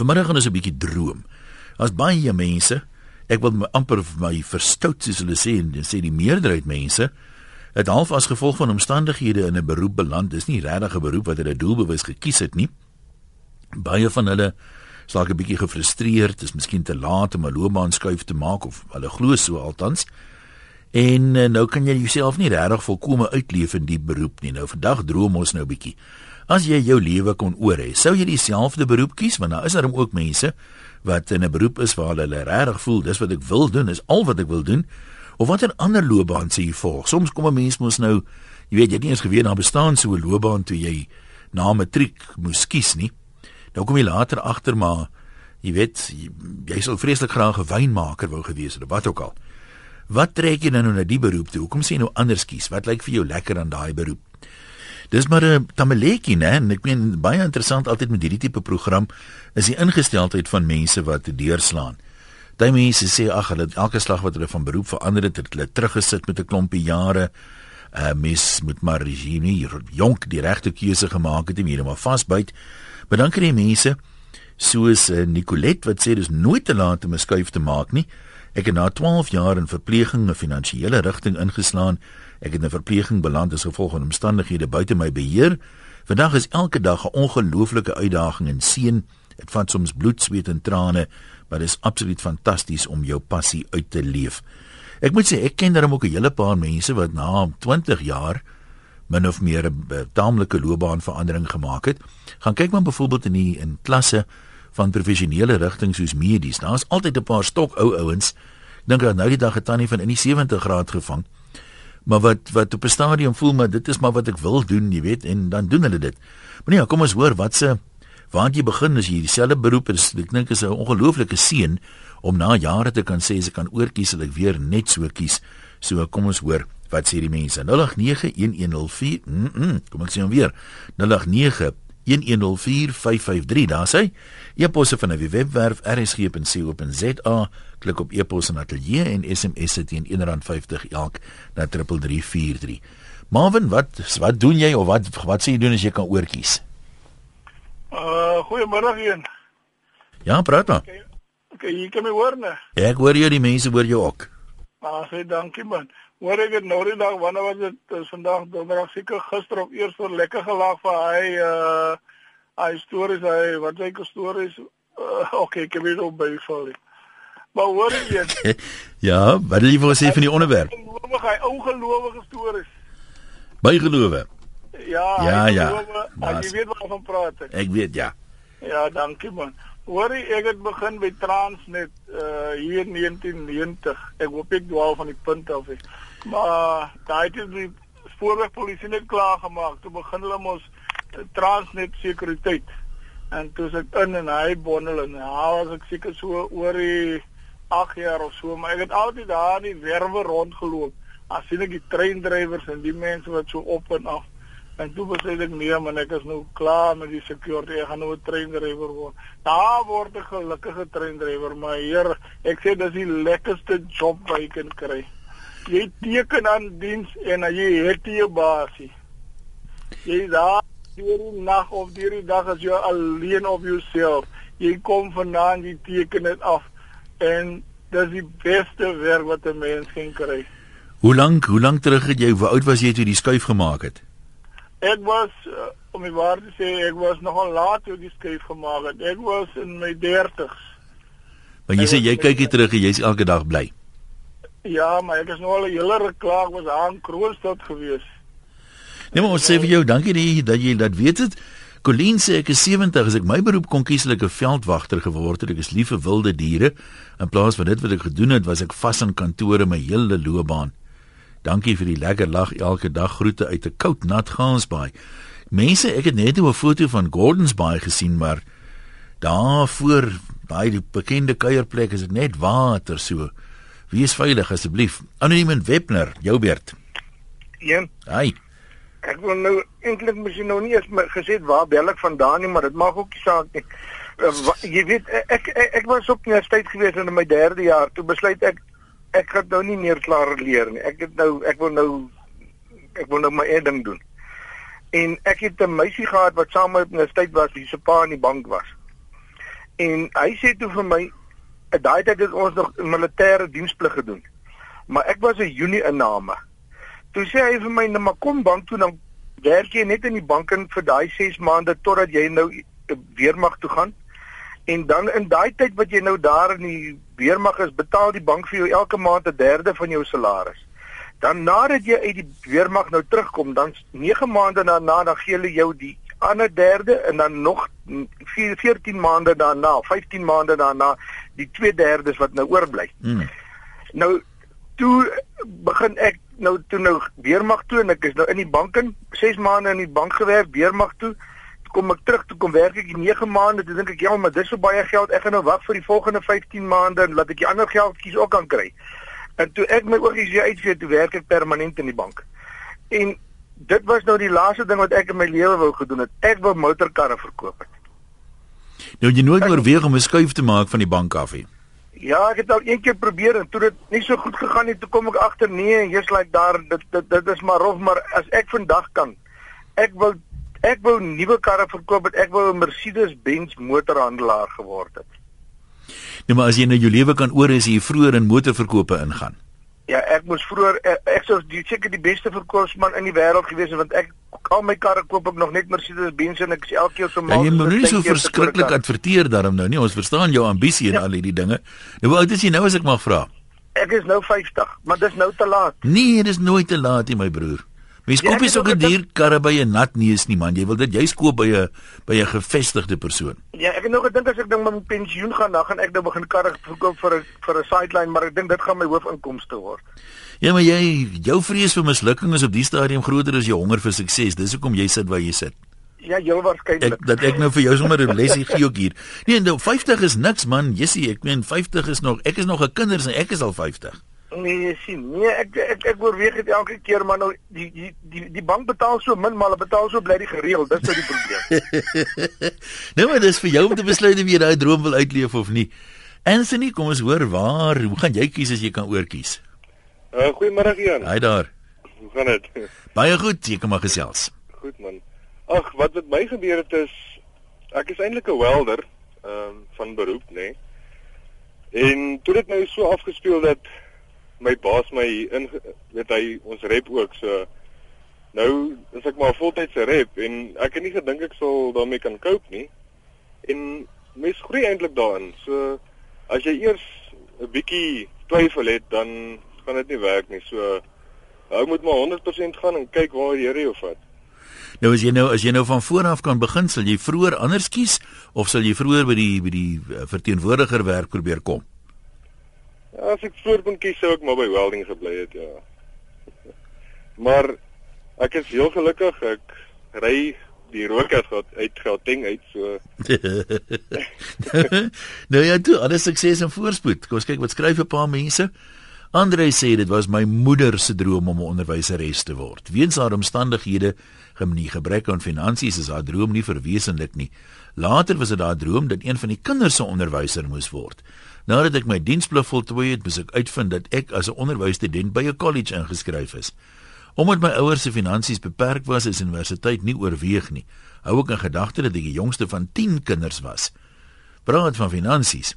Vanmiddag gaan ons 'n bietjie droom. As baie mense, ek wil my amper my verstout soos hulle sê en sê die meerderheid mense het half as gevolg van omstandighede in 'n beroep beland. Dis nie regtig 'n beroep wat hulle doelbewus gekies het nie. Baie van hulle slaag 'n bietjie gefrustreerd, dis miskien te laat om 'n loopbaanskuif te maak of hulle glo so altans. En uh, nou kan jy jouself nie regtig volkome uitleef in die beroep nie. Nou vandag droom ons nou 'n bietjie. As jy jou lewe kon oor hê, sou jy dieselfde beroep kies? Want daar is daar ook mense wat in 'n beroep is waar hulle regtig voel dis wat ek wil doen, is al wat ek wil doen. Of watter ander loopbaan sê jy volg? Soms kom 'n mens mos nou, jy weet, jy het nie eens geweet daar bestaan so 'n loopbaan toe jy na matriek moes kies nie. Nou kom jy later agter maar jy weet, jy, sou vreeslik graag 'n wynmaker wou gewees het, wat ook al. Wat trek jy nou na die beroep toe? Hoekom sê jy nou anders kies? Wat lyk vir jou lekker aan daai beroep? Dis maar 'n tamaletjie, né? En ek meen baie interessant altyd met hierdie tipe program is die ingesteldheid van mense wat deurslaan. Daai mense sê ag, hulle elke slag wat hulle van beroep verander het, het hulle teruggesit met 'n klompie jare. Uh mis met maar regime, jonk die regte keuse gemaak het en hier maar vasbyt. Maar dan kry jy mense soos uh, Nicolet wat sê dis nooit te laat om 'n skuif te maak nie. Ek het na 12 jaar in verpleging 'n finansiële rigting ingeslaan. Ek het in verpleging beland as gevolg van omstandighede buite my beheer. Vandag is elke dag 'n ongelooflike uitdaging en seën. Dit vat soms bloed, sweet en trane, maar dit is absoluut fantasties om jou passie uit te leef. Ek moet sê ek ken darem ook 'n hele paar mense wat na 20 jaar min of meer 'n taamlike loopbaanverandering gemaak het. Gaan kyk maar byvoorbeeld in die in klasse van professionele rigtings soos medies. Daar's altyd 'n paar stok ou ouens. Dink dat nou die dag 'n tannie van in die 70 graad gevang. Maar wat wat op 'n stadium voel maar dit is maar wat ek wil doen, jy weet, en dan doen hulle dit. Maar nee, kom ons hoor wat se waar jy begin as jy dieselfde beroep is. Ek dink is 'n ongelooflike seën om na jare te kan sê as ek kan oorkies, sal ek weer net so kies. So kom ons hoor wat sê die mense. 08911045. Mm -mm, kom ek sê hom weer. 089 1104553 daar sê e-posse van die webwerf rsg.co.za klik op e-pos en ateljee en SMS dit teen R1.50 elk na 3343 Marvin wat wat doen jy of wat wat sê jy doen as jy kan oortjies Uh goeiemôre een Ja praat maar. Okay, okay jy kan my hoor nee Ek hoor jy die mense hoor jou ook. Ah sê dankie man. Hoor ek het nou die dag wanneer was dit? Is vandag donderdag seker gister of eers voor lekker gelaag vir hy uh hy stories hy wat sy stories uh, okay ek weet op by val. Maar hoor jy Ja, wat wil jy vir sê van die onderwerp? Gelowig hy ongelowige stories. Bygelowe. Ja, ja, ja. Jy weet waarvan praat ek. Ek weet ja. Ja, dankie man. Hoor ek het begin by Transnet uh hier in 1990. Ek hoop ek dwaal van die punt af. He. Maar daai het die spoorwegpolisie net klaar gemaak. Toe begin hulle mos eh, Transnet sekuriteit. En toe ek in en hy bondel en ja, was ek seker so oor die 8 jaar of so, maar ek het altyd daar in die werwe rondgeloop. As sien ek die treindrywers en die mense wat so op en af. En toe besluit ek nee, man, ek is nou klaar met die security. Ek gaan nou 'n treindrywer word. Daar word 'n gelukkige treindrywer, maar hier, ek sê dis die lekkerste job wat jy kan kry jy teken aan diens en jy het jy basie. Jy daar deur die nag of deur die dag as jy alleen op jouself. Jy kom vandaan, jy teken dit af en dis die beste werk wat 'n mens kan kry. Hoe lank, hoe lank terug het jy, hoe oud was jy toe die skuif gemaak het? Ek was uh, om die waarheid te sê, ek was nogal laat toe die skuif gemaak het. Ek was in my 30's. Maar jy sê jy kyk hier terug en jy's elke dag bly. Ja, maar ek is nou al 'n hele ruk klaar was aan Kroonstad gewees. Nee, maar ons sê vir jou dankie die, dat jy dat weet het. Colleen sê ek is 70 as ek my beroep kon kies het ek 'n veldwagter geword het. Ek is lief vir wilde diere. In plaas van dit wat ek gedoen het, was ek vas in kantore my hele loopbaan. Dankie vir die lekker lag elke dag groete uit 'n koud nat Gansbaai. Mense, ek het net 'n foto van Gordons Bay gesien, maar daar voor daai bekende kuierplek is dit net water so. Wees veilig asseblief. Anoniem en Webner, jou beurt. Ja. Hi. Ek wil nou eintlik mos nou nie eens gesê waar bel ek vandaan nie, maar dit maak ook nie saak nie. Uh, jy weet ek, ek ek was op universiteit gewees in my 3de jaar. Toe besluit ek ek gaan nou nie meer klaar leer nie. Ek het nou ek wil nou ek wil nou my eie ding doen. En ek het 'n meisie gehad wat saam met my universiteit was, wie se pa in die bank was. En hy sê toe vir my, "In daai tyd het ons nog militêre diensplig gedoen." Maar ek was 'n Junie inname. Toe sê hy vir my, "Nou maar kom bank toe dan werk jy net in die bank in vir daai 6 maande totdat jy nou weermag toe gaan." En dan in daai tyd wat jy nou daar in die weermag is, betaal die bank vir jou elke maand 'n derde van jou salaris. Dan nadat jy uit die weermag nou terugkom, dan 9 maande daarna dan gee hulle jou die ander derde en dan nog 4, 14 maande daarna, 15 maande daarna die 2 derdes wat nou oorbly. Hmm. Nou toe begin ek nou toe nou weermag toe en ek is nou in die bank in 6 maande in die bank gewerk, weermag toe kom ek terug toe kom werk ek 9 maande toe dink ek ja maar dis so baie geld ek gaan nou wag vir die volgende 15 maande en laat ek die ander geldjies ook kan kry. En toe ek my oogies weer uitvee toe werk ek permanent in die bank. En dit was nou die laaste ding wat ek in my lewe wou gedoen het. Ek wou motorkarre verkoop het. Nou jy nooit oorweeg om 'n skuif te maak van die bank af nie. Ja, ek het al een keer probeer en toe dit nie so goed gegaan nie, toe kom ek agter nee, jy's like daar dit, dit dit is maar rof, maar as ek vandag kan ek wil ek wou nuwe karre verkoop het ek wou 'n Mercedes-Benz motorhandelaar geword het. Nee, maar as jy nou jou lewe kan oor as jy vroeër in motorverkope ingaan. Ja, ek moes vroeër ek, ek sou die seker die beste verkoopsman in die wêreld gewees het want ek al my karre koop ek nog net Mercedes-Benz en ek is elke keer so mal. Ja, jy moet nie so verskriklik adverteer daarom nou nie. Ons verstaan jou ambisie en ja. al hierdie dinge. Nou hoe oud is jy nou as ek mag vra? Ek is nou 50, maar dis nou te laat. Nee, dis nooit te laat nie, my broer. Mens koop nie so 'n duur karre by 'n nat neus nie man. Jy wil dit juist koop by 'n by 'n gevestigde persoon. Ja, ek het nou gedink as ek ding met pensioen gaan, dan gaan ek nou begin karre verkoop vir 'n vir 'n sideline, maar ek dink dit gaan my hoofinkomste word. Ja, maar jy jou vrees vir mislukking is op die stadium groter as jou honger vir sukses. Dis hoekom jy sit waar jy sit. Ja, heel waarskynlik. Ek dat ek nou vir jou sommer 'n lesie gee ook hier. Nee, nou 50 is niks man. Jessie, ek meen 50 is nog ek is nog 'n kinders en ek is al 50. Nee, sien. Nee, ek ek ek oorweeg dit elke keer maar nou die die die die bank betaal so min, maar hulle betaal so bly die gereeld. Dis nou die probleem. nou maar dis vir jou om te besluit of jy daai droom wil uitleef of nie. Anthony, kom ons hoor waar, hoe gaan jy kies as jy kan oorkies? Uh, Goeiemôre Ian. Hi daar. Hoe gaan dit? Baie goed, jy kan maar gesels. Goed man. Ag, wat met my gebeur het is ek is eintlik 'n welder, ehm um, van beroep, nê. Nee. En toe dit nou so afgespeel dat my baas my in weet hy ons rep ook so nou is ek maar voltydse rep en ek het nie gedink ek sal daarmee kan cope nie. En mens groei eintlik daarin so as jy eers 'n bietjie twyfel het dan gaan dit nie werk nie. So ou moet maar 100% gaan en kyk waar die Here jou vat. Nou as jy nou as jy nou van voor af kan begin, sal jy vroeër anders kies of sal jy vroeër by die by die eh, verteenwoordiger werk probeer kom? As ek voor kon kies sou ek maar by welding gebly het, ja. Maar ek is heel gelukkig ek ry die rookers uit uit Gauteng uit so. nou ja, toe, alles sukses en voorspoed. Kom ons kyk wat skryf 'n paar mense. Andre sê dit was my moeder se droom om 'n onderwyseres te word. Weens haar omstandighede, gemnie gebrek aan finansies, is haar droom nie verwesenlik nie. Later was dit haar droom dat een van die kinders se onderwyser moes word. Nadat ek my diensplig voltooi het, moes ek uitvind dat ek as 'n onderwysstudent by 'n kollege ingeskryf is. Omdat my ouers se finansies beperk was, is universiteit nie oorweeg nie. Hou ek in gedagte dat ek die jongste van 10 kinders was. Praat van finansies.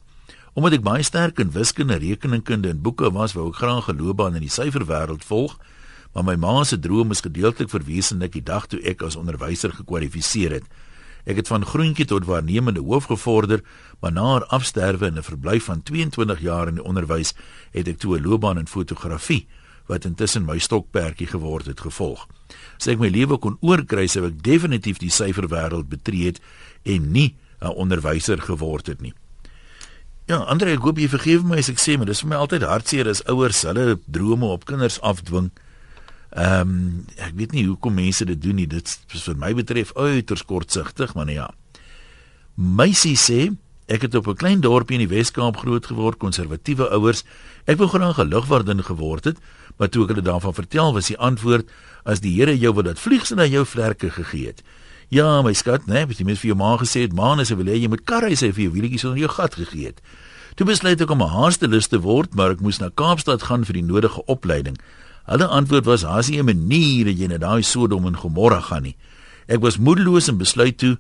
Omdat ek baie sterk in wiskunde, rekeningkunde en boeke was, wou ek graag 'n loopbaan in die syferwêreld volg, maar my ma se droom is gedeeltelik verwesenlik die dag toe ek as onderwyser gekwalifiseer het. Ek het van groentjie tot waarnemende hoof gevorder, maar na haar afsterwe en 'n verblyf van 22 jaar in die onderwys, het ek toe 'n loopbaan in fotografie wat intussen my stokperdjie geword het gevolg. As ek my lewe kon oorkry, sou ek definitief die syferwêreld betree het en nie 'n onderwyser geword het nie. Ja, Andre, ek hoop jy vergewe my as ek sê, maar dis vir my altyd hartseer as ouers hulle drome op kinders afdwing. Ehm um, ek weet nie hoekom mense dit doen nie. Dit is vir my betref uiters kortsigtig, maar nee ja. Meisie sê ek het op 'n klein dorpie in die Wes-Kaap groot geword, konservatiewe ouers. Ek wou graag 'n lugwagdin geword het, maar toe ek hulle daarvan vertel, was die antwoord as die Here jou wil dat vliegs na jou vlerke gegee het. Ja, my skat, nee, het jy mens vir jou ma gesê het, "Ma, as jy wil hê jy moet karre hê vir jou wielietjies onder jou gat gegee het." Toe besluit ek om 'n haastelus te word, maar ek moes na Kaapstad gaan vir die nodige opleiding. Hulle antwoord was: "Haas nie 'n manier dat jy na daai Sodom en Gomorra gaan nie." Ek was moedeloos en besluit toe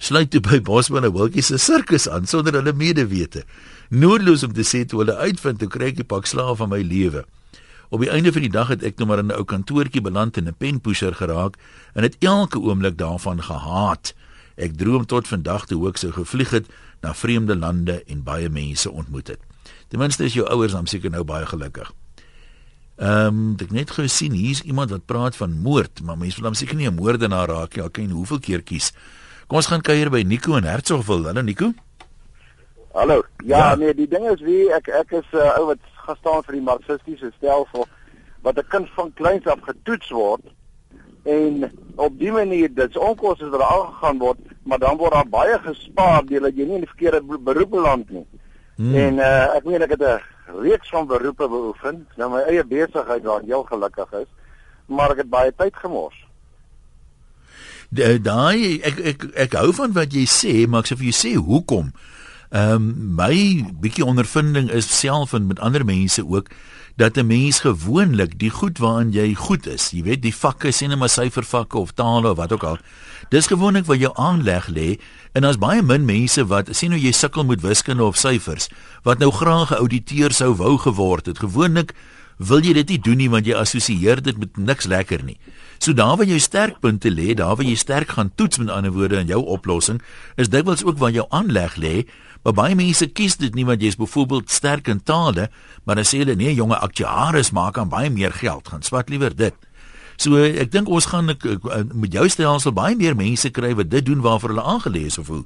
sluit toe by Bosman en Wilkie se sirkus aan sonder hulle medewete. Noodloos om te sê toe hulle uitvind hoe kry ek die pak slaaf van my lewe. Op die einde van die dag het ek nou maar in 'n ou kantoortjie beland en 'n penpusher geraak en het elke oomblik daarvan gehaat. Ek droom tot vandag toe ek sou gevlieg het na vreemde lande en baie mense ontmoet het. Ten minste is jou ouers dan seker nou baie gelukkig. Ehm, um, ek net gesien hier's iemand wat praat van moord, maar mense wil hom seker nie 'n moordenaar raak nie. Ek ken hoeveel keer kies. Kom ons gaan kuier by Nico in Hertsgville. Hallo Nico. Hallo. Ja, ja, nee, die ding is wie ek ek is 'n uh, ou wat gestaan vir die marxistiese stelsel wat 'n kind van kleins af getoets word en op die manier dit's onkoste wat aangegaan word, maar dan word daar baie gespaar deurdat jy nie in die verkeerde beroep beland nie. Hmm. En uh, ek meen ek het 'n reeks van beroepe beoefen, nou my eie besigheid waar ek heel gelukkig is, maar ek het baie tyd gemors. Daai ek ek ek hou van wat jy sê, maar ek sê vir jou sê hoekom? Ehm um, my bietjie ondervinding is self en met ander mense ook dat 'n mens gewoonlik die goed waarin jy goed is, jy weet die vakke sien maar syfervakke of tale of wat ook al. Dis gewoonlik wat jou aanleg lê en daar's baie min mense wat sien hoe jy sukkel met wiskunde of syfers wat nou graag 'n ouditeur sou wou geword het. Gewoonlik wil jy dit nie doen nie want jy assosieer dit met niks lekker nie. So daar waar jou sterkpunte lê, daar waar jy sterk gaan toets met ander woorde in jou oplossing, is dikwels ook waar jou aanleg lê Maar baie mense kies dit nie want jy's byvoorbeeld sterk in tale, maar dan sê hulle nee, jonge aktuaris maak aan baie meer geld, gaan swat liewer dit. So ek dink ons gaan ek, ek, met jou stelsel baie meer mense kry wat dit doen waarvoor hulle aangelees of hoe.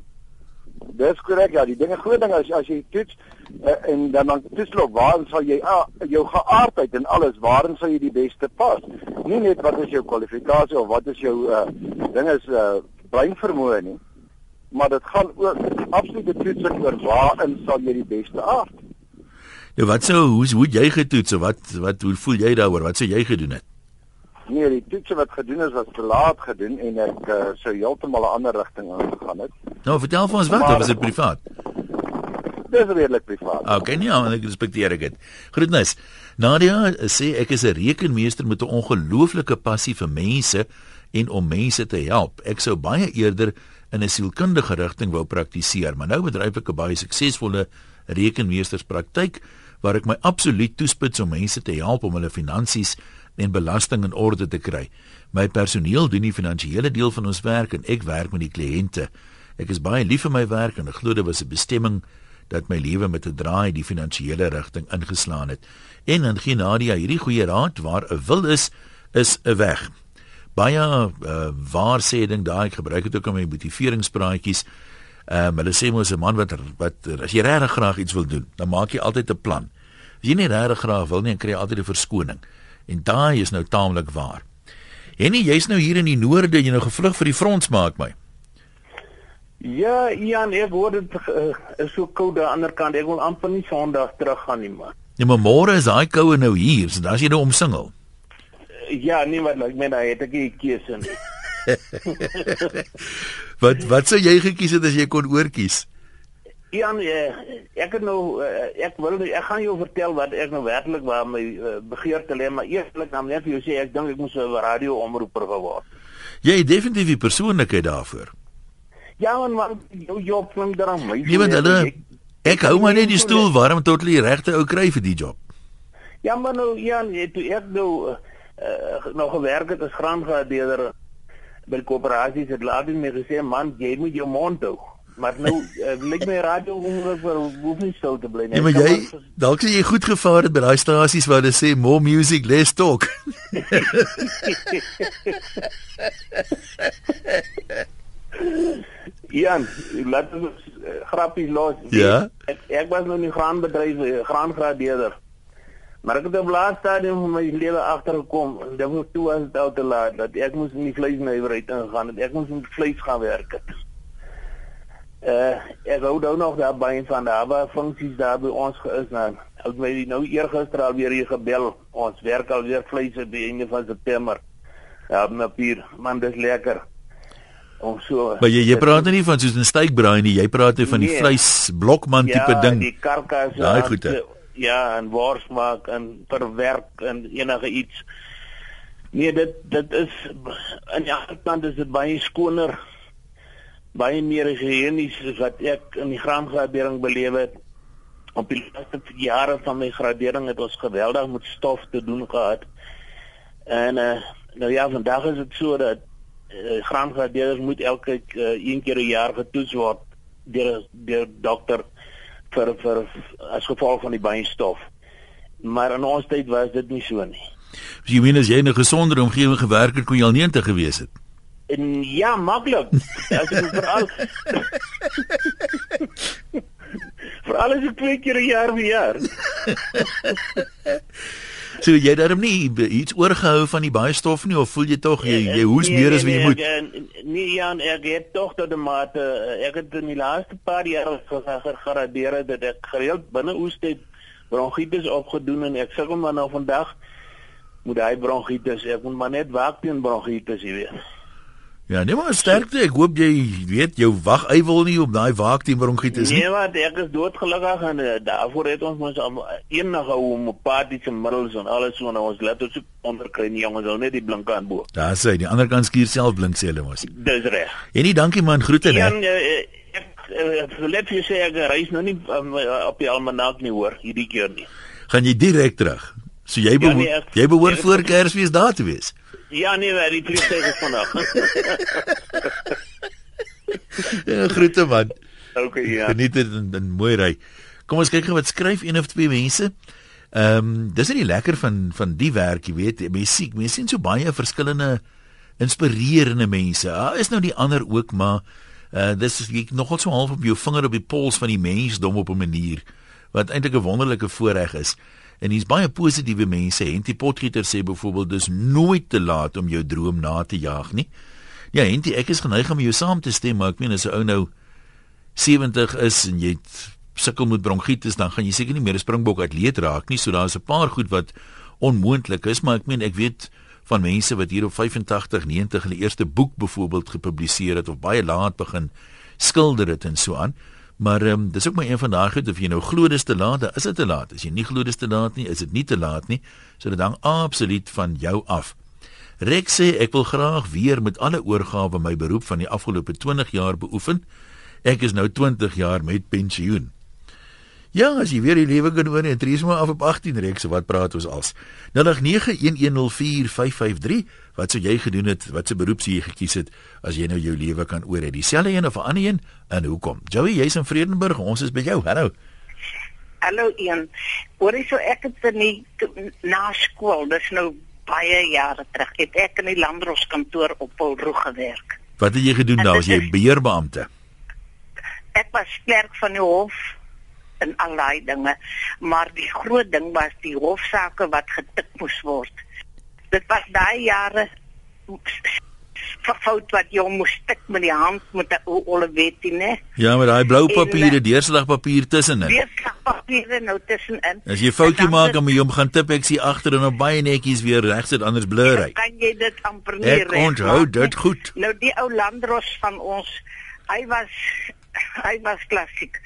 Dis korrek ja, die dinge groot ding is as jy toets uh, en dan dan toetsloop waarin sal jy uh, jou geaardheid en alles waarin sal jy die beste pas. Nie net wat is jou kwalifikasie of wat is jou uh, ding is uh, breinvermoë nie maar dit gaan ook absolute toetsing oor waarin sal jy die beste aard. Nou wat sou hoe hoe jy getoets of wat wat hoe voel jy daaroor? Wat sou jy gedoen het? Nee, die toets wat gedoen is was te laat gedoen en ek uh, sou heeltemal 'n ander rigting aangegaan het. Nou vertel vir ons wat, maar, of is dit privaat? Dis redelik privaat. Okay, nee, ja, ek respekteer dit. Groetnis. Nadia sê ek is 'n rekenmeester met 'n ongelooflike passie vir mense en om mense te help. Ek sou baie eerder in 'n sielkundige rigting wou praktiseer, maar nou bedryf ek 'n baie suksesvolle rekenmeesterspraktyk waar ek my absoluut toespits om mense te help om hulle finansies en belasting in orde te kry. My personeel doen die finansiële deel van ons werk en ek werk met die kliënte. Ek is baie lief vir my werk en ek glo dit was 'n bestemming dat my lewe met 'n draai die finansiële rigting ingeslaan het. En dan gee Nadia hierdie goeie raad waar 'n wil is, is 'n weg baie uh, waar sê ding daai ek gebruik dit ook in my motiveringspraatjies. Ehm um, hulle sê mos 'n man wat wat as jy regtig graag iets wil doen, dan maak jy altyd 'n plan. As jy nie regtig graag wil nie, dan kry jy altyd 'n verskoning. En daai is nou taamlik waar. En nie jy's nou hier in die noorde, jy nou gevlug vir die front maak my. Ja, Ian, ek hoor dit uh, is so koud aan die ander kant. Ek wil amper nie Sondag terug gaan nie, man. Ja, maar môre is daai koue nou hier, so dan as jy nou omsingel. Ja, nee, maar ek meen hy het ek nie keuse nie. wat wat sou jy gekies het as jy kon oorkies? Ja, nee, ek het nou eh, ek wil ek gaan jou vertel wat ek nou werklik waar my uh, begeerte lê, maar eerlik dan net vir jou sê ek dink ek moes 'n radio omroeper geword. Jy het definitief die persoonlikheid daarvoor. Ja, man, man jou job klink dan my. Jy weet hulle ek hou maar net die stoel warm tot jy regte ou kry vir die job. Ja, maar nou ja, ek nou uh, uh, nog gewerk het as graangehadeerder by koöperasies het laat my gesê man jy moet jou mond hou maar nou uh, lyk my radio ongeveer vir hoef nie stil te bly nie. Ja, maar jy dalk sê jy goed gevaar het by daai stasies waar hulle sê more music less talk. Ian, laat ons uh, grappies los. Ja. Ek, ek was nou in die graanbedryf, graangradeerder. Maar ek het op laaste stadium van my lewe agtergekom en dit was toe as dit al te laat dat ek moes in die vleisnywerheid ingaan en ek moes met vleis gaan werk. Het. Uh ek wou dan nog daar by van daar waar funksies daar by ons geis nou. Ek weet nou eergister al weer hier gebel. Ons werk al weer vleis die einde van September. Ja, maar man dis lekker. Om so Maar jy jy praat nie van soos 'n steakbraai nie, jy praat van die nee, vleisblokman tipe ja, ding. Ja, die karkas. Daai goeie ja, en wors maak en verwerk en enige iets. Nee, dit dit is in die ander kant is dit baie skoner. baie meer higienies as wat ek in die graangradering beleef het. Op die laaste jare van my gradering het ons geweldig met stof te doen gehad. En uh, nou ja, vandag is dit so dat uh, graangradeerders moet elke uh, een keer 'n jaar getoets word deur deur dokter vir vir as gevolg van die bynstof. Maar in ons tyd was dit nie so nie. As jy meen as jy in 'n gesonder omgewing gewerk het, kon jy al 90 gewees het. En ja, maklik. As jy veral Veral as ek twee keer 'n jaar weer. So jy daarom nie iets oorgehou van die baie stof nie of voel jy tog jy jy hoes Nee, meer nee, as wat jy nee, moet? ek, Nee, Jan, ek het tog tot 'n mate eh, ek het in die laaste paar jaar geradeer dat ek gereeld binne oestyd bronkietes opgedoen en ek sukkel maar nou vandag moet hy bronkietes ek moet maar net waak teen bronkietes jy weet. Ja, nee maar sterkte. Ek hoop jy weet jou wag eiwel nie op daai waakteam bronkietis nie. Nee, want ek is doodgelukkig en uh, daarvoor het ons mos al enige hoe om apatiese middels en alles so nou ons laat ons onderkry nie jongens ou net die blink aan bo. Daar sê die ander kant skuur self blink sê hulle mos. Dis reg. En nie dankie man, groete Ja, net. nee, ek ek let jou sê ek reis nou nie um, op die almanak nie hoor hierdie keer nie. Gaan jy direk terug? So jy Ja, behoort nee, ek- jy behoort voor Kersfees daar te wees. Ja nee, maar die vliegtuig is vandag. Ja, groete man. okay, ja. Geniet dit en, en mooi ry. Kom ons kyk gou wat skryf een of twee mense. Ehm um, dis net die lekker van van die werk, jy weet, sien mense sien so baie verskillende inspirerende mense. Daar is nou die ander ook, maar uh dis is jy nogal so half op jou vinger op die pols van die mensdom op 'n manier wat eintlik 'n wonderlike voorreg is. En hier's baie positiewe mense. Henty Potgieter sê byvoorbeeld dis nooit te laat om jou droom na te jaag nie. Ja, Henty, ek is geneig om jou saam te stem, maar ek meen as 'n ou nou 70 is en jy sukkel met bronkietis, dan gaan jy seker nie meer 'n springbok atleet raak nie. So daar's 'n paar goed wat onmoontlik is, maar ek meen ek weet van mense wat hier op 85, 90 hulle eerste boek byvoorbeeld gepubliseer het of baie laat begin skilder dit en so aan. Maar ehm um, dis ook maar een van daai goed of jy nou glo dis te laat, is dit te laat. As jy nie glo dis te laat nie, is dit nie te laat nie. So dit hang absoluut van jou af. Rex sê ek wil graag weer met alle oorgawe my beroep van die afgelope 20 jaar beoefen. Ek is nou 20 jaar met pensioen. Ja, as jy weer die lewe kan oor en tree maar af op 18 Rex, so wat praat ons als? 0891104553. Wat sou jy gedoen het? Wat se beroep sou jy gekies het as jy nou jou lewe kan oor het? Dieselfde een of 'n ander een? En hoekom? Joey, jy's in Vredenburg. Ons is by jou. Hallo. Hallo een. Hoorie so ek het in die na skool, dis nou baie jare terug, het ek in die landdroskantoor op Paulroeg gewerk. Wat het jy gedoen daar? Was jy beheerbeampte? Ek was klerk van die hof en al daai dinge, maar die groot ding was die hofsaake wat getik moes word. Dit was daai jare fout wat jy moes tik met die hand met 'n olle wetie, né? Ja, met daai blou papiere, eh, deurslagpapier tussenin. Weerslagpapiere nou tussenin. As jy foutjie maak, dan moet jy hom gaan tip ek sien agter en op baie netjies weer reg sit anders blur hy. kan jy dit amper nie Ek reg onthou maak dit goed. Nou die ou landros van ons, hy was hy was klassiek.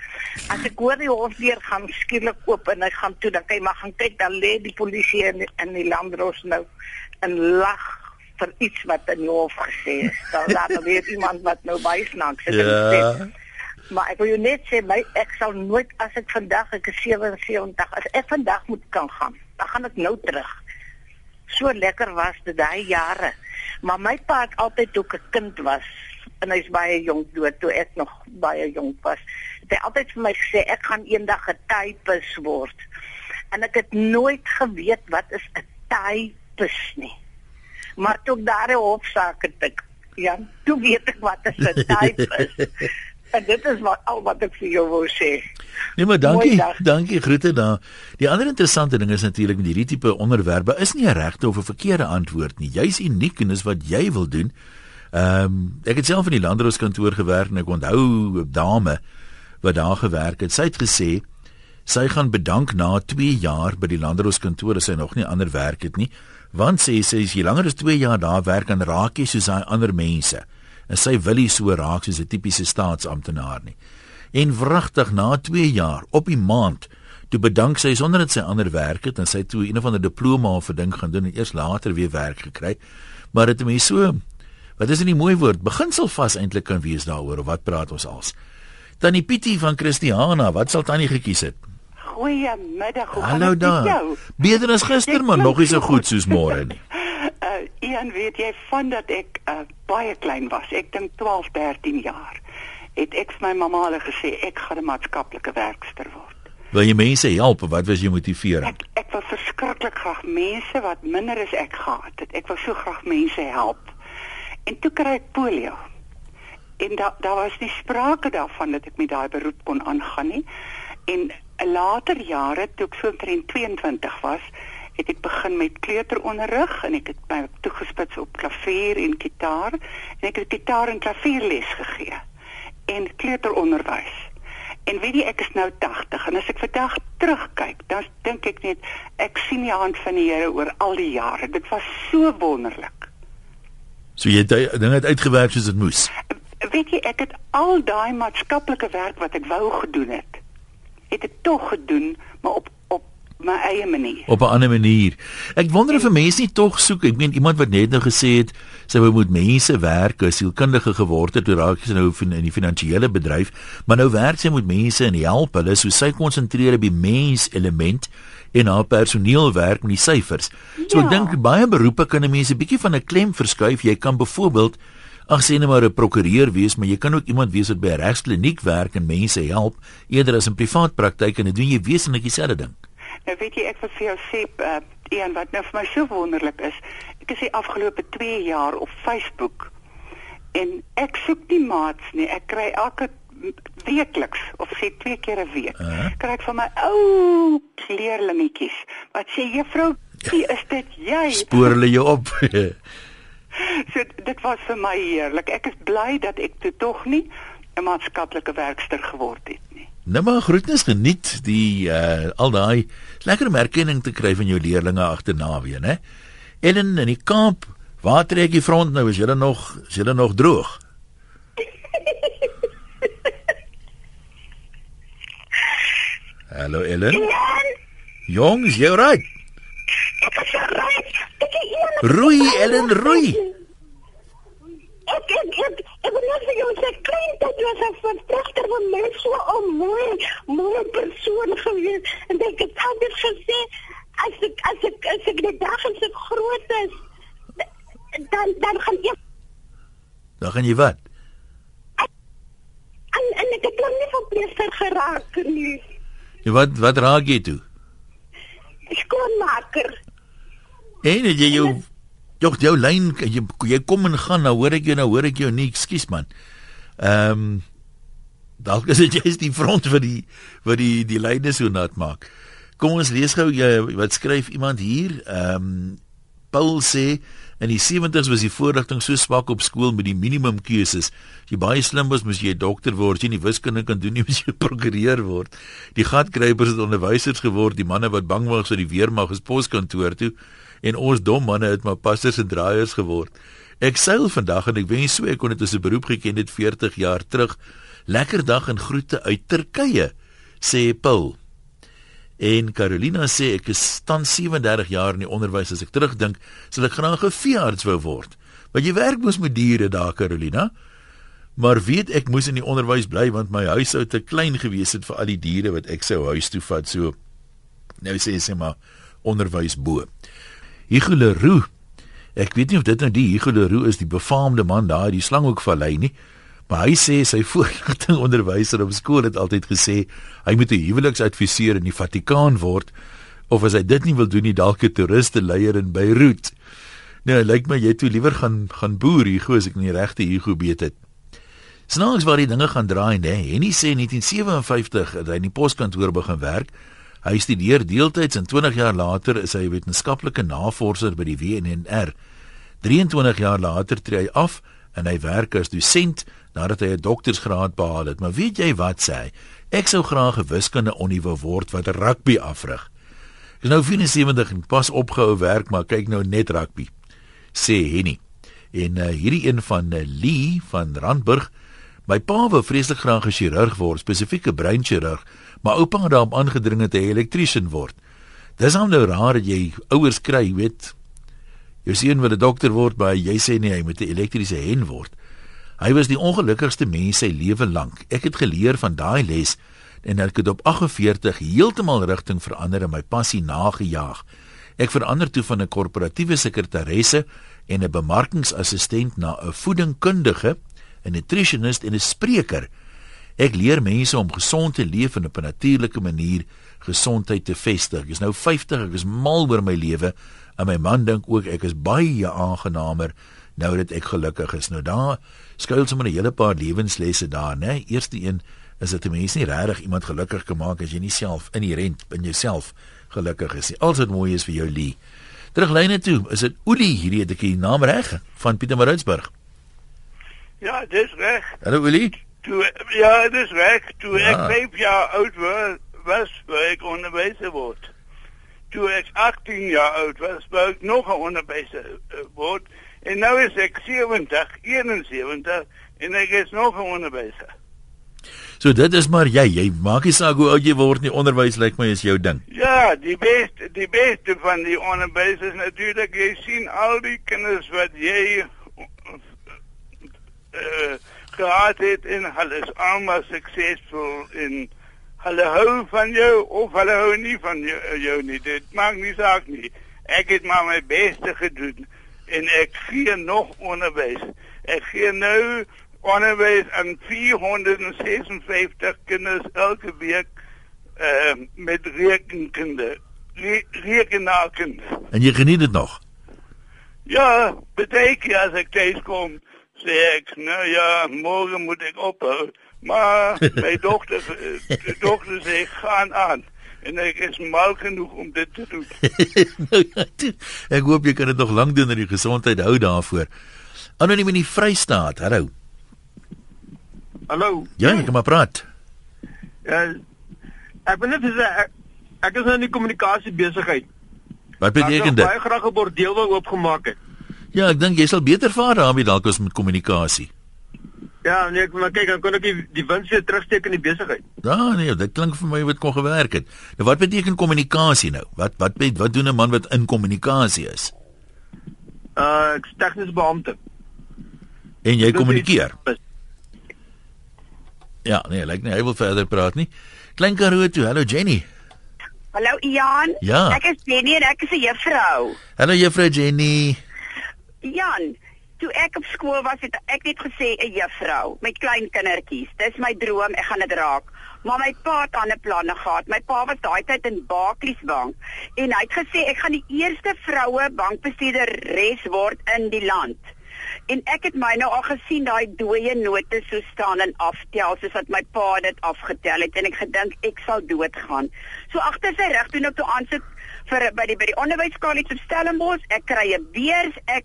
As ek hoor die hofdeur gaan skielik oop en hy gaan toe, dan kan jy maar gaan kyk, dan lê die polisie in, in die landros nou en lag vir iets wat in die hof gesê is. Dan daar nou weer iemand wat nou baie snaaks is. en Ja. sê, Maar ek wil jou net sê my ek sal nooit as ek vandag ek is 77 as ek vandag moet kan gaan, dan gaan ek nou terug. So lekker was dit daai jare. Maar my pa het altyd toe ek 'n kind was en hy's baie jonk dood toe ek nog baie jonk was. Het hy altyd vir my gesê ek gaan eendag 'n typus word. En ek het nooit geweet wat is 'n typus nie. Maar toe ek daar 'n hofsaak het ek ja, toe weet ek wat is 'n typus. en dit is wat al wat ek vir jou wou sê. Nee maar dankie, dankie groete daar. Die ander interessante ding is natuurlik met hierdie tipe onderwerpe is nie 'n regte of 'n verkeerde antwoord nie. Jy's uniek en dis wat jy wil doen. Ehm um, ek het self in die landrooskantoor gewerk en ek onthou 'n dame wat daar gewerk het. Sy het gesê sy gaan bedank na 2 jaar by die landrooskantoor as sy nog nie ander werk het nie, want sê sy as jy langer as 2 jaar daar werk dan raak jy soos daai ander mense. En sy wil nie so raak soos 'n tipiese staatsamptenaar nie. En wragtig na 2 jaar op die maand toe bedank sy sonder dat sy ander werk het en sy toe een of ander diploma of 'n ding gaan doen en eers later weer werk gekry. Maar dit het mense so Wat is 'n mooi woord? Beginsel vas eintlik kan wees daaroor of wat praat ons als? Tannie Pietie van Christiana, wat sal Tannie gekies het? Goeiemiddag, hoe Hallo daar. Beter as gister, maar nog nie so goed soos môre nie. Uh, Ian, weet jy van dat ek uh, baie klein was, ek dink 12, 13 jaar, het ek vir my mamma al gesê ek gaan 'n maatskaplike werkster word. Wil jy mense help? Wat was jou motivering? Ek ek wou verskriklik graag mense wat minder as ek gehad het. Ek wou so graag mense help. En toe kry ek polio. En daar daar was nie sprake daarvan dat ek met daai beroep kon aangaan nie. En later jare toe ek so omtrent 22 was, het ek begin met kleuteronderrig en ek het my toegespits op klavier en gitaar en ek het gitaar en klavierles gegee en kleuteronderwys. En weet jy ek is nou 80 en as ek vandag terugkyk, dan dink ek net ek sien die hand van die Here oor al die jare. Dit was so wonderlik. So jy het dinge het uitgewerk soos dit moes. Weet jy ek het al daai maatskaplike werk wat ek wou gedoen het, het ek tog gedoen, maar op my eie manier. Op 'n ander manier. Ek wonder of 'n mens nie tog soek, ek meen iemand wat net nou gesê het sy wou met mense werk, as sielkundige geword het, toe raak sy nou in die finansiële bedryf, maar nou werk sy met mense en help hulle, so sy konsentreer op die mens element en haar personeel werk met die syfers. So ja. ek dink baie beroepe kan 'n mens 'n bietjie van 'n klem verskuif. Jy kan byvoorbeeld ag sê net maar 'n prokureur wees, maar jy kan ook iemand wees wat by 'n regskliniek werk en mense help eerder as in privaat praktyk en dit doen jy wesentlik dieselfde ding. Nou weet jy ek wil vir jou sê uh, een wat nou vir my so wonderlik is. Ek is die afgelope 2 jaar op Facebook en ek soek die maats nie. Ek kry elke weekliks of sê twee keer 'n week. Uh -huh. Kry ek van my ou kleerlingetjies wat sê juffrou, wie is dit jy? Spoor hulle jou op. so dit was vir my heerlik. Ek is bly dat ek toe tog nie 'n maatskaplike werkster geword het nie. Nou maar groetnis geniet die uh al daai lekker erkenning te kry van jou leerlinge agterna weer, né? Ellen in die kamp, waar trek jy front nou? Is julle nog is julle nog droog? Hallo Ellen. Jongs, jy reg? Roei Ellen, roei. Ek ek ek ek wil net vir jou sê klein dat jy was 'n van mens so 'n mooi mooi persoon gewees en ek het altyd gesê as ek as ek as ek die dag as ek groot is dan dan gaan ek Dan gaan jy wat? En en ek het nie van pleester geraak nie. Ja wat wat raak jy toe? Skoonmaker. En jy jou Jog jou lyn jy, jy kom en gaan nou hoor ek jou nou hoor ek jou nie ekskuus man. Ehm um, dalk is dit jy's die front vir die vir die die lyne so nat maak. Kom ons lees gou jy wat skryf iemand hier. Ehm um, Paul sê in die 70's was die voorligting so swak op skool met die minimum keuses. As jy baie slim was, moes jy 'n dokter word. As jy nie wiskunde kan doen nie, moes jy prokureur word. Die gatkruipers het onderwysers geword. Die manne wat bang was vir die weermag is poskantoor toe en ons dom manne het maar passers en draaiers geword. Ek seil vandag en ek wens so ek kon dit as 'n beroep geken het 40 jaar terug. Lekker dag en groete uit Turkye, sê Paul. En Carolina sê ek is tans 37 jaar in die onderwys as ek terugdink, sal ek graag 'n veearts wou word. Want jy werk mos met diere daar Carolina. Maar weet ek moes in die onderwys bly want my huis sou te klein gewees het vir al die diere wat ek sou huis toe vat so. Nou sê sê maar onderwys bo. Hugo Leroux. Ek weet nie of dit nou die Hugo Leroux is die befaamde man daar die slanghoekvallei nie. Maar hy sê sy voorligting onderwyser op skool het altyd gesê hy moet 'n huweliksadviseur in die Vatikaan word of as hy dit nie wil doen nie dalk 'n toeriste leier in Beirut. Nou lyk my jy toe liewer gaan gaan boer Hugo as ek nie regte Hugo weet het. Snaaks waar die dinge gaan draai, né? Henny sê 1957 het hy in die poskantoor begin werk. Hy studeer deeltyds en 20 jaar later is hy wetenskaplike navorser by die WNR. 23 jaar later tree hy af en hy werk as dosent nadat hy 'n doktorsgraad behaal het. Maar weet jy wat sê hy? Ek sou graag 'n wiskunde onnieu word wat rugby afrig. Is nou 74 en pas opgehou werk, maar kyk nou net rugby. Sê Henny. En uh, hierdie een van uh, Lee van Randburg. My pa wou vreeslik graag 'n chirurg word, spesifiek 'n breinchirurg maar oupa het daarop aangedring dat hy elektriesien word. Dis hom nou raar dat jy ouers kry, weet. Jou seun wil 'n dokter word, maar jy sê nee, hy moet 'n elektriese hen word. Hy was die ongelukkigste mens sy lewe lank. Ek het geleer van daai les en ek het op 48 heeltemal rigting verander en my passie nagejaag. Ek verander toe van 'n korporatiewe sekretaresse en 'n bemarkingsassistent na 'n voedingkundige, 'n nutritionist en 'n spreker. Ek leer mense om gesond te leef en op 'n natuurlike manier gesondheid te vestig. Ek is nou 50, ek is mal oor my lewe en my man dink ook ek is baie aangenaamer nou dat ek gelukkig is. Nou daar skuil sommer 'n hele paar lewenslesse daar, né? Eerste een is dat 'n mens nie regtig iemand gelukkig kan maak as jy nie self inherent in jouself gelukkig is nie. Alles wat mooi is vir jou lie. Teruglyne toe, is dit Olie hierdie het ek die naam reg van Pieter Maritzburg. Ja, dis reg. Hallo Olie. Toe ja, dis reg. Toe Ja. ek 5 jaar oud was, was ek onderwyser word. Toe ek 18 jaar oud was, wou ek nog 'n onderwyser uh, word. En nou is ek 70, 71 en ek is nog 'n onderwyser. So dit is maar jy, jy maak nie saak hoe oud jy word nie, onderwys lyk my is jou ding. Ja, die beste die beste van die onderwys is natuurlik jy sien al die kinders wat jy uh, gehad het en hulle is almal suksesvol in hulle hou van jou of hulle hou nie van jou, jou nie. Dit maak nie saak nie. Ek het maar my beste gedoen en ek gee nog onderwys. Ek gee nou onderwys aan 456 kinders elke week uh, met rekenkunde. Re rekenaarkunde. En jy geniet dit nog. Ja, beteken as ek thuis kom, sê ek, nou ja, morgen moet ek ophou. Maar my dogter, die dogter sê, gaan aan. En ek is mal genoeg om dit te doen. Nou ja, ek hoop jy kan dit nog lank doen en die gesondheid hou daarvoor. Anoniem in die Vrystaat. Hallo. Hallo. Ja, jy kan maar praat. Ja, ek wil net sê ek, ek is nou in die kommunikasie besigheid. Wat beteken Ek dit? wil baie graag 'n bordeel wou oopgemaak het. Ja, ek dink jy sal beter vaar daarmee dalk as met kommunikasie. Ja, nee, ek maar kyk, dan kon ek die, die wins weer terugsteek in die besigheid. Ja, nee, dit klink vir my wat kon gewerk het. Nou wat beteken kommunikasie nou? Wat wat wat, wat doen 'n man wat in kommunikasie is? Uh ek's tegniese beampte. En jy Ek kommunikeer. Ja, nee, lyk nie hy wil verder praat nie. Klein Karoo toe. Hallo Jenny. Hallo Ian. Ja. Ek is Jenny en ek is 'n juffrou. Hallo juffrou Jenny. Jan, toe ek op skool was het ek net gesê 'n juffrou met klein kindertjies. Dis my droom, ek gaan dit raak. Maar my pa het ander planne gehad. My pa was daai tyd in Barclays Bank en hy het gesê ek gaan die eerste vroue bankbestuurder res word in die land. En ek het my nou al gesien daai dooie note so staan en aftel soos wat my pa dit afgetel het en ek gedink ek sal doodgaan. So agter sy rug doen ek toe aansoek vir by die by die onderwyskollege op Stellenbosch. Ek kry 'n beurs, ek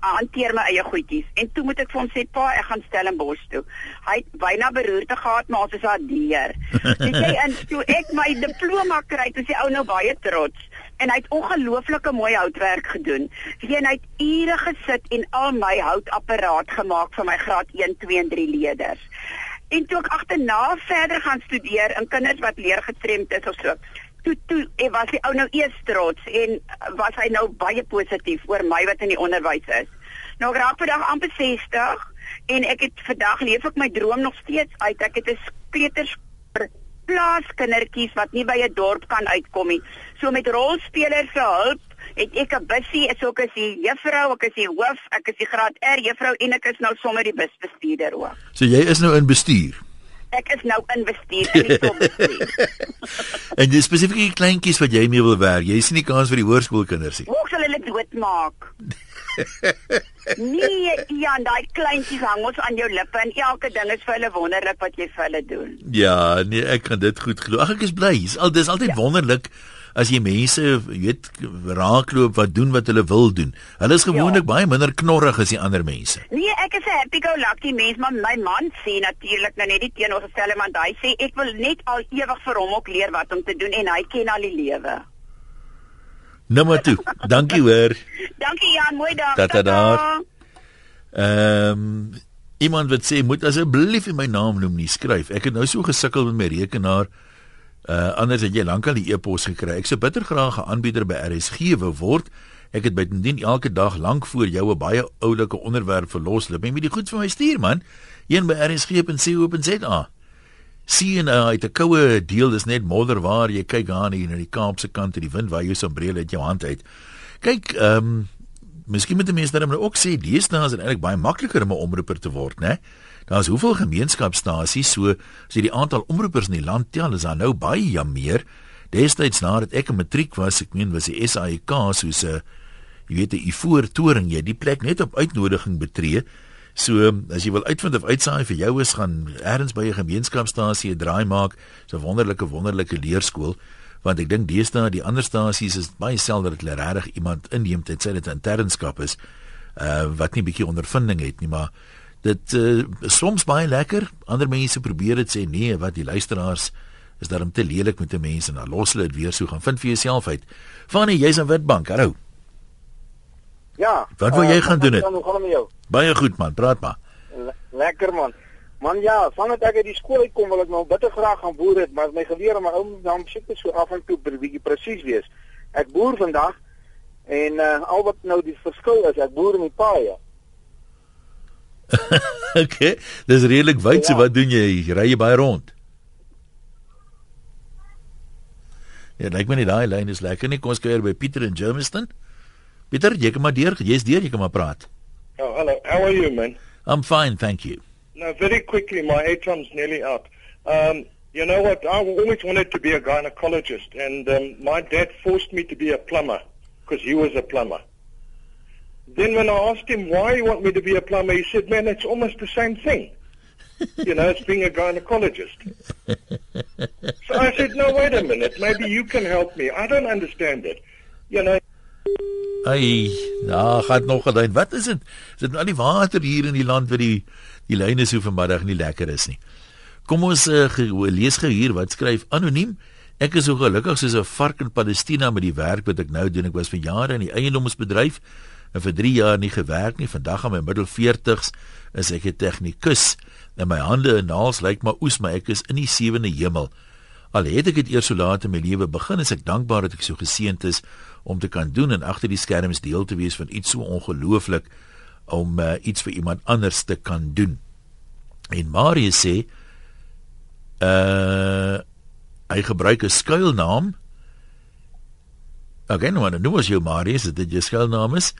hanteer my eie goedjies. En toe moet ek vir hom sê pa, ek gaan Stellenbosch toe. Hy het byna beroerte gehad, maar ons is addeer. Dis jy en toe ek my diploma kry, is die ou nou baie trots en hy het ongelooflike mooi houtwerk gedoen. Jy en hy het ure gesit en al my houtapparaat gemaak vir my graad 1, 2 en 3 leerders. En toe ek agterna verder gaan studeer in kinders wat leergestremd is of so. Toe toe en was die ou nou eers trots en uh, was hy nou baie positief oor my wat in die onderwys is. Nou ek raak vandag amper 60 en ek het vandag leef ek my droom nog steeds uit. Ek het 'n kleuters plaaskindertjies wat nie by 'n dorp kan uitkom nie. So met rolspelers se hulp het ek 'n bussie, so ek is die juffrou, ek is die hoof, ek is die graad R juffrou en ek is nou sommer die busbestuurder ook. So jy is nou in bestuur. Ek is nou in bestuur in die topbestuur. En dis spesifiek die kleintjies wat jy mee wil werk. Jy sien nie kans vir die hoërskoolkinders nie. Hoe sal hulle doodmaak? nee, Jan, daai kleintjies hang ons aan jou lippe en elke ding is vir hulle wonderlik wat jy vir hulle doen. Ja, nee, ek kan dit goed glo. Ag ek is bly. Dis al dis altyd ja. wonderlik as jy mense, weet, raakloop wat doen wat hulle wil doen. Hulle is gewoonlik ja. baie minder knorrig as die ander mense. Nee, ek is 'n happy go lucky mens, maar my man sê natuurlik nou net die teenoorgestelde want hy sê ek wil net al ewig vir hom ook leer wat om te doen en hy ken al die lewe. Maar toe. Dankie hoor. Dankie Jan, mooi dag. Tata daar. Ehm um, iemand wat sê moet asseblief my naam noem nie, skryf. Ek het nou so gesukkel met my rekenaar. Uh anders het jy lankal die e-pos gekry. Ek sou bitter graag 'n aanbieder by RSG wou word Ek het bytendien elke dag lank voor jou 'n baie oulike onderwerp verloslip. Jy moet die goed vir my stuur man. Een by rsg.co.za. Sien uh, uit 'n koue deel is net modder waar jy kyk aan hier na die Kaapse kant en die wind waai jou sombrele uit jou hand uit. Kyk, ehm um, miskien moet die mense dan ook sê dis nou is dit eintlik baie makliker om 'n omroeper te word, né? Daar's hoeveel gemeenskapstasies so as jy die aantal omroepers in die land tel, is daar nou baie meer. Destyds nadat ek 'n matriek was, ek meen was die SAIK soos 'n jy weet 'n ivoor toring jy die plek net op uitnodiging betree. So as jy wil uitvind of uitsaai vir jou is gaan ergens by 'n gemeenskapstasie 'n draai maak, so 'n wonderlike wonderlike leerskool want ek dink deesdae die ander stasies is baie selde dat hulle regtig iemand inneem sê dit internskap is uh wat nie 'n bietjie ondervinding het nie maar dit uh, soms baie lekker ander mense probeer dit sê nee wat die luisteraars is daarom te lelik met die mense en dan los hulle dit weer so gaan vind vir jouself uit Fanny jy's in Witbank hallo Ja. Wat wil jy uh, gaan doen dit? Baie goed man, praat maar. Le lekker man. Man ja, vandat ek uit die skool uitkom wil ek nou bitter graag gaan boer het, maar my geleer my ou dan soek dit so af en toe 'n bietjie presies wees. Ek boer vandag en uh, al wat nou die verskil is, ek boer in die paaie. okay, dis redelik wyd, ja. so wat doen jy? Ry jy baie rond? Ja, lyk my net daai lyn is lekker nie. Kom ons kuier by Pieter in Germiston. Pieter, jy kan maar deur, jy's deur, jy kan maar praat. Oh, hello. How are you, man? I'm fine, thank you. Now, very quickly, my ATROM's nearly out. Um, you know what? I always wanted to be a gynecologist, and um, my dad forced me to be a plumber because he was a plumber. Then when I asked him why you want me to be a plumber, he said, man, it's almost the same thing. you know, it's being a gynecologist. so I said, no, wait a minute. Maybe you can help me. I don't understand it. You know, Ai, nou gaan nog gedaan. Wat is dit? Is dit nou al die water hier in die land wat die die lyne so vanmiddag nie lekker is nie. Kom ons uh, ge, lees gou hier wat skryf anoniem. Ek is so gelukkig soos 'n vark in Palestina met die werk wat ek nou doen. Ek was vir jare in die eiendomsbedryf en vir 3 jaar nie gewerk nie. Vandag aan my middel 40s is ek 'n tegnikus. En my hande en naels lyk maar oes, maar ek is in die sewende hemel. Al het ek dit eers so laat in my lewe begin, is ek dankbaar dat ek so geseënd is om te kan doen en agter die skerms deel te wees van iets so ongelooflik om uh, iets vir iemand anders te kan doen. En Marius sê uh hy gebruik 'n skuilnaam. Okay, nou nou was jou Marius, dit jou skuilnaam is.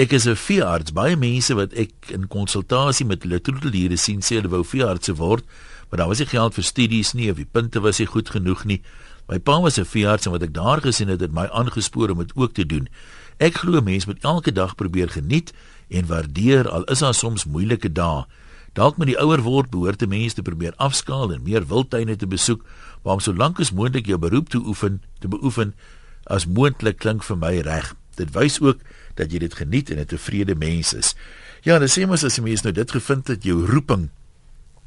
Ek is 'n veearts. Baie mense wat ek in konsultasie met hulle troeteldiere sien sê hulle wou veearts word, maar daar was nie geld vir studies nie of die punte was nie goed genoeg nie. My pa was 'n veearts en wat ek daar gesien het, het my aangespoor om dit ook te doen. Ek glo mense moet elke dag probeer geniet en waardeer al is daar soms moeilike dae. Dalk met die ouer word behoort 'n mens te probeer afskaal en meer wildtuine te besoek, maar om so lank as moontlik jou beroep te oefen, te beoefen as moontlik klink vir my reg. Dit wys ook dat jy dit geniet en 'n tevrede mens is. Ja, dan sê mens as 'n mens nou dit gevind het jou roeping.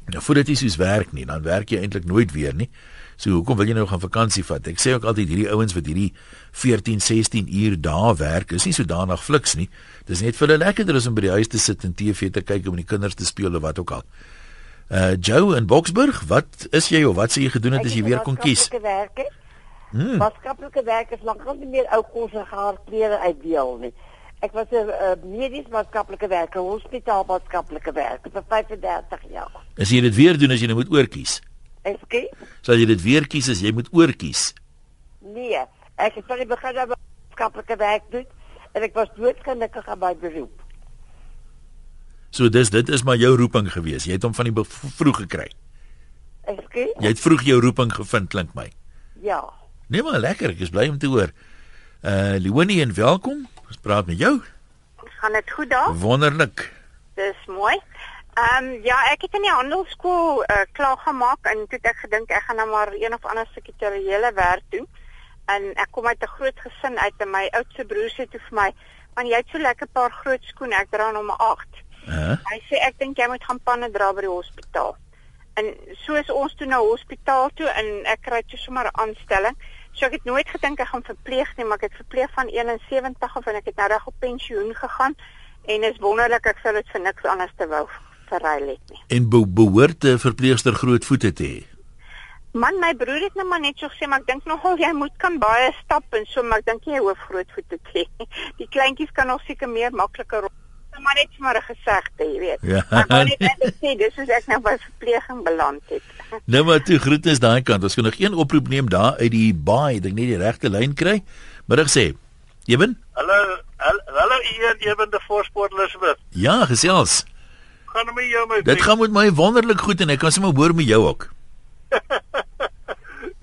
Nou voordat jy soos werk nie, dan werk jy eintlik nooit weer nie. So hoekom wil jy nou gaan vakansie vat? Ek sê ook altyd hierdie ouens wat hierdie 14, 16 uur dae werk, is nie so danig fliks nie. Dis net vir hulle lekkerder as om by die huis te sit en TV te kyk om met die kinders te speel of wat ook al. Uh Joe in Boksburg, wat is jy of wat sê jy gedoen het as jy weer kon kies? Hmm. Maatskaplike werk is lankal nie meer ou kos en haar klere uitdeel nie. Ek was 'n uh, medies maatskaplike werker, hospitaal maatskaplike werker vir 35 jaar. As jy dit weer doen as jy nou moet oorkies. Eske? Sal jy dit weer kies as jy moet oorkies? Nee, ek het van die begin af maatskaplike werk doen en ek was doodgelukkig aan my beroep. So dis dit is maar jou roeping gewees. Jy het hom van die vroeg gekry. Eske? Jy het vroeg jou roeping gevind klink my. Ja. Nee maar lekker, ek is bly om te hoor. Uh Leonie en welkom. Ons praat met jou. Ons gaan dit goed daar? Wonderlik. Dis mooi. Ehm um, ja, ek het in die handelsskool uh, klaar gemaak en toe het ek gedink ek gaan nou maar een of ander sekretariële werk doen. En ek kom uit 'n groot gesin uit en my oudste broer sê toe vir my, "Man, jy het so lekker paar groot skoene, ek dra nommer 8." Uh? Hy sê ek dink jy moet gaan panne dra by die hospitaal. En so is ons toe na hospitaal toe en ek kry toe sommer 'n aanstelling. So ek het nooit gedink ek gaan verpleeg nie, maar ek het verpleeg van 71 af en ek het nou reg op pensioen gegaan en is wonderlik ek sou dit vir niks anders te wou verruil het nie. En be behoort 'n verpleegster groot voete te hê? Man, my broer het nou maar net so gesê, maar ek dink nogal jy moet kan baie stap en so, maar ek dink jy hoef groot voete te hê. Die kleintjies kan nog seker meer makliker rol. Maar net vir 'n gesegde, jy weet. Ja. Maar net net sê, dis is ek nou by verpleging beland het. Nou maar toe groetnis daai kant. Ons kan nog een oproep neem daar uit die baai, dink net die regte lyn kry. Middag sê. Eben? Hallo, hal- hallo Ian, Eben de Voorsport Elizabeth. Ja, gesels. Gaan met jou my Dit gaan met my wonderlik goed en ek kan sommer hoor met jou ook.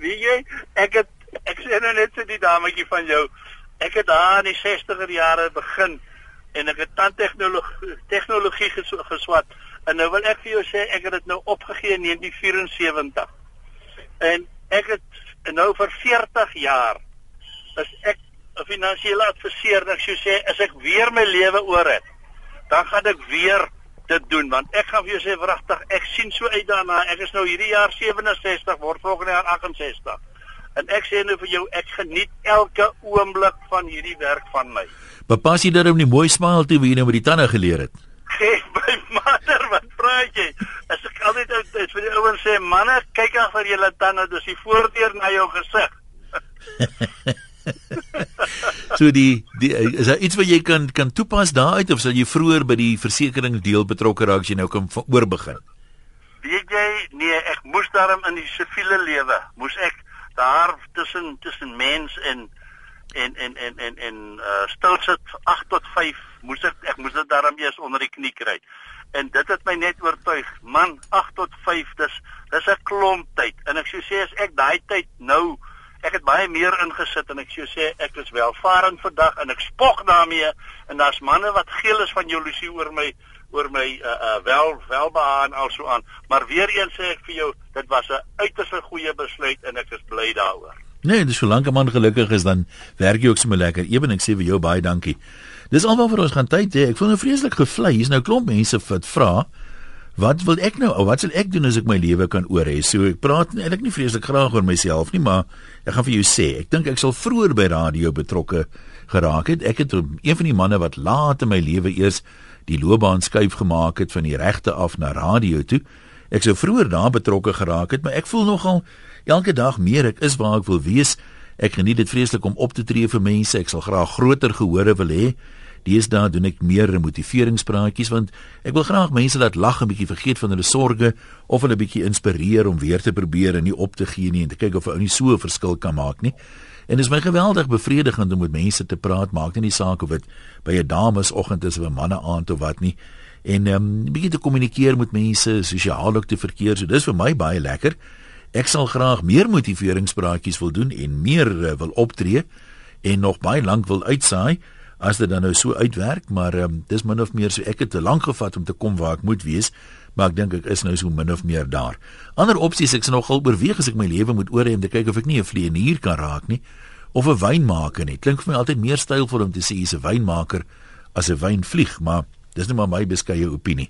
Wie jy, ek het ek sê nou net so die dametjie van jou. Ek het daar in die 60er jare begin en ek het tandtegnologie tegnologie ges, geswat. En nou wil ek vir jou sê ek het dit nou opgegee in 1974. En ek het nou vir 40 jaar is ek 'n finansiële adviseur en ek sou sê as ek weer my lewe oor het, dan gaan ek weer dit doen. Want ek gaan vir jou sê wragtig ek sien so uit daarna. Ek is nou hierdie jaar 67 word volgende jaar 68 en ek sê nou vir jou ek geniet elke oomblik van hierdie werk van my Bepas jy dat om die mooi smile toe wie jy nou met die tande geleer het. gee my mater wat praat jy as ek altyd uit is vir die ouens sê manne kyk af vir julle tande dis die voordeur na jou gesig So die, die is daar iets wat jy kan kan toepas daaruit of sal jy vroeër by die versekering deel betrokke raak as jy nou kan oorbegin? weet jy nee ek moes daarom in die siviele lewe moes ek daar tussen tussen mens en en en en en en uh, stil sit 8 tot 5 moes ek ek moes dit daarom eers onder die knie kry. En dit het my net oortuig man 8 tot 5 dis dis 'n klomp tyd. En ek sou sê as ek daai tyd nou ek het baie meer ingesit en ek sou sê ek is welvarend vandag en ek spog daarmee. En daar's manne wat geel is van jaloesie oor my oor my uh, uh, wel welbehaag en also aan maar weer eens sê ek vir jou dit was 'n uiters goeie besluit en ek is bly daaroor Nee, dis solank 'n man gelukkig is dan werk jy ook sommer lekker. Eben ek sê vir jou baie dankie. Dis alwaar vir ons gaan tyd hê. Ek voel nou vreeslik gevlei. Hier's nou klomp mense wat vra wat wil ek nou wat sal ek doen as ek my lewe kan oor hê? So ek praat eintlik nie vreeslik graag oor myself nie, maar ek gaan vir jou sê, ek dink ek sal vroeër by radio betrokke geraak het. Ek het een van die manne wat laat in my lewe eers die loopbaan skuif gemaak het van die regte af na radio toe. Ek sou vroeër daar betrokke geraak het, maar ek voel nogal elke dag meer ek is waar ek wil wees. Ek geniet dit vreeslik om op te tree vir mense. Ek sal graag groter gehore wil hê. Deesdae doen ek meer motiveringspraatjies want ek wil graag mense laat lag en bietjie vergeet van hulle sorges of hulle bietjie inspireer om weer te probeer en nie op te gee nie en te kyk of ou nie so 'n verskil kan maak nie. En dit is my geweldig bevredigend om met mense te praat, maak nie saak of dit by 'n damesoggend is of 'n manne aand of wat nie. En ehm um, bietjie te kommunikeer met mense, sosiaal ook te verkeer. So dis vir my baie lekker. Ek sal graag meer motiveringspraatjies wil doen en meer uh, wil optree en nog baie lank wil uitsaai as dit dan nou so uitwerk, maar um, dis min of meer so ek het te lank gevat om te kom waar ek moet wees, maar ek dink ek is nou so min of meer daar. Ander opsies ek se nogal oorweeg as ek my lewe moet oorhê om te kyk of ek nie 'n vleienier kan raak nie of 'n wynmaker nie. Klink vir my altyd meer stylvol om te sê jy's 'n wynmaker as 'n wynvlieg, maar dis net maar my beskeie opinie.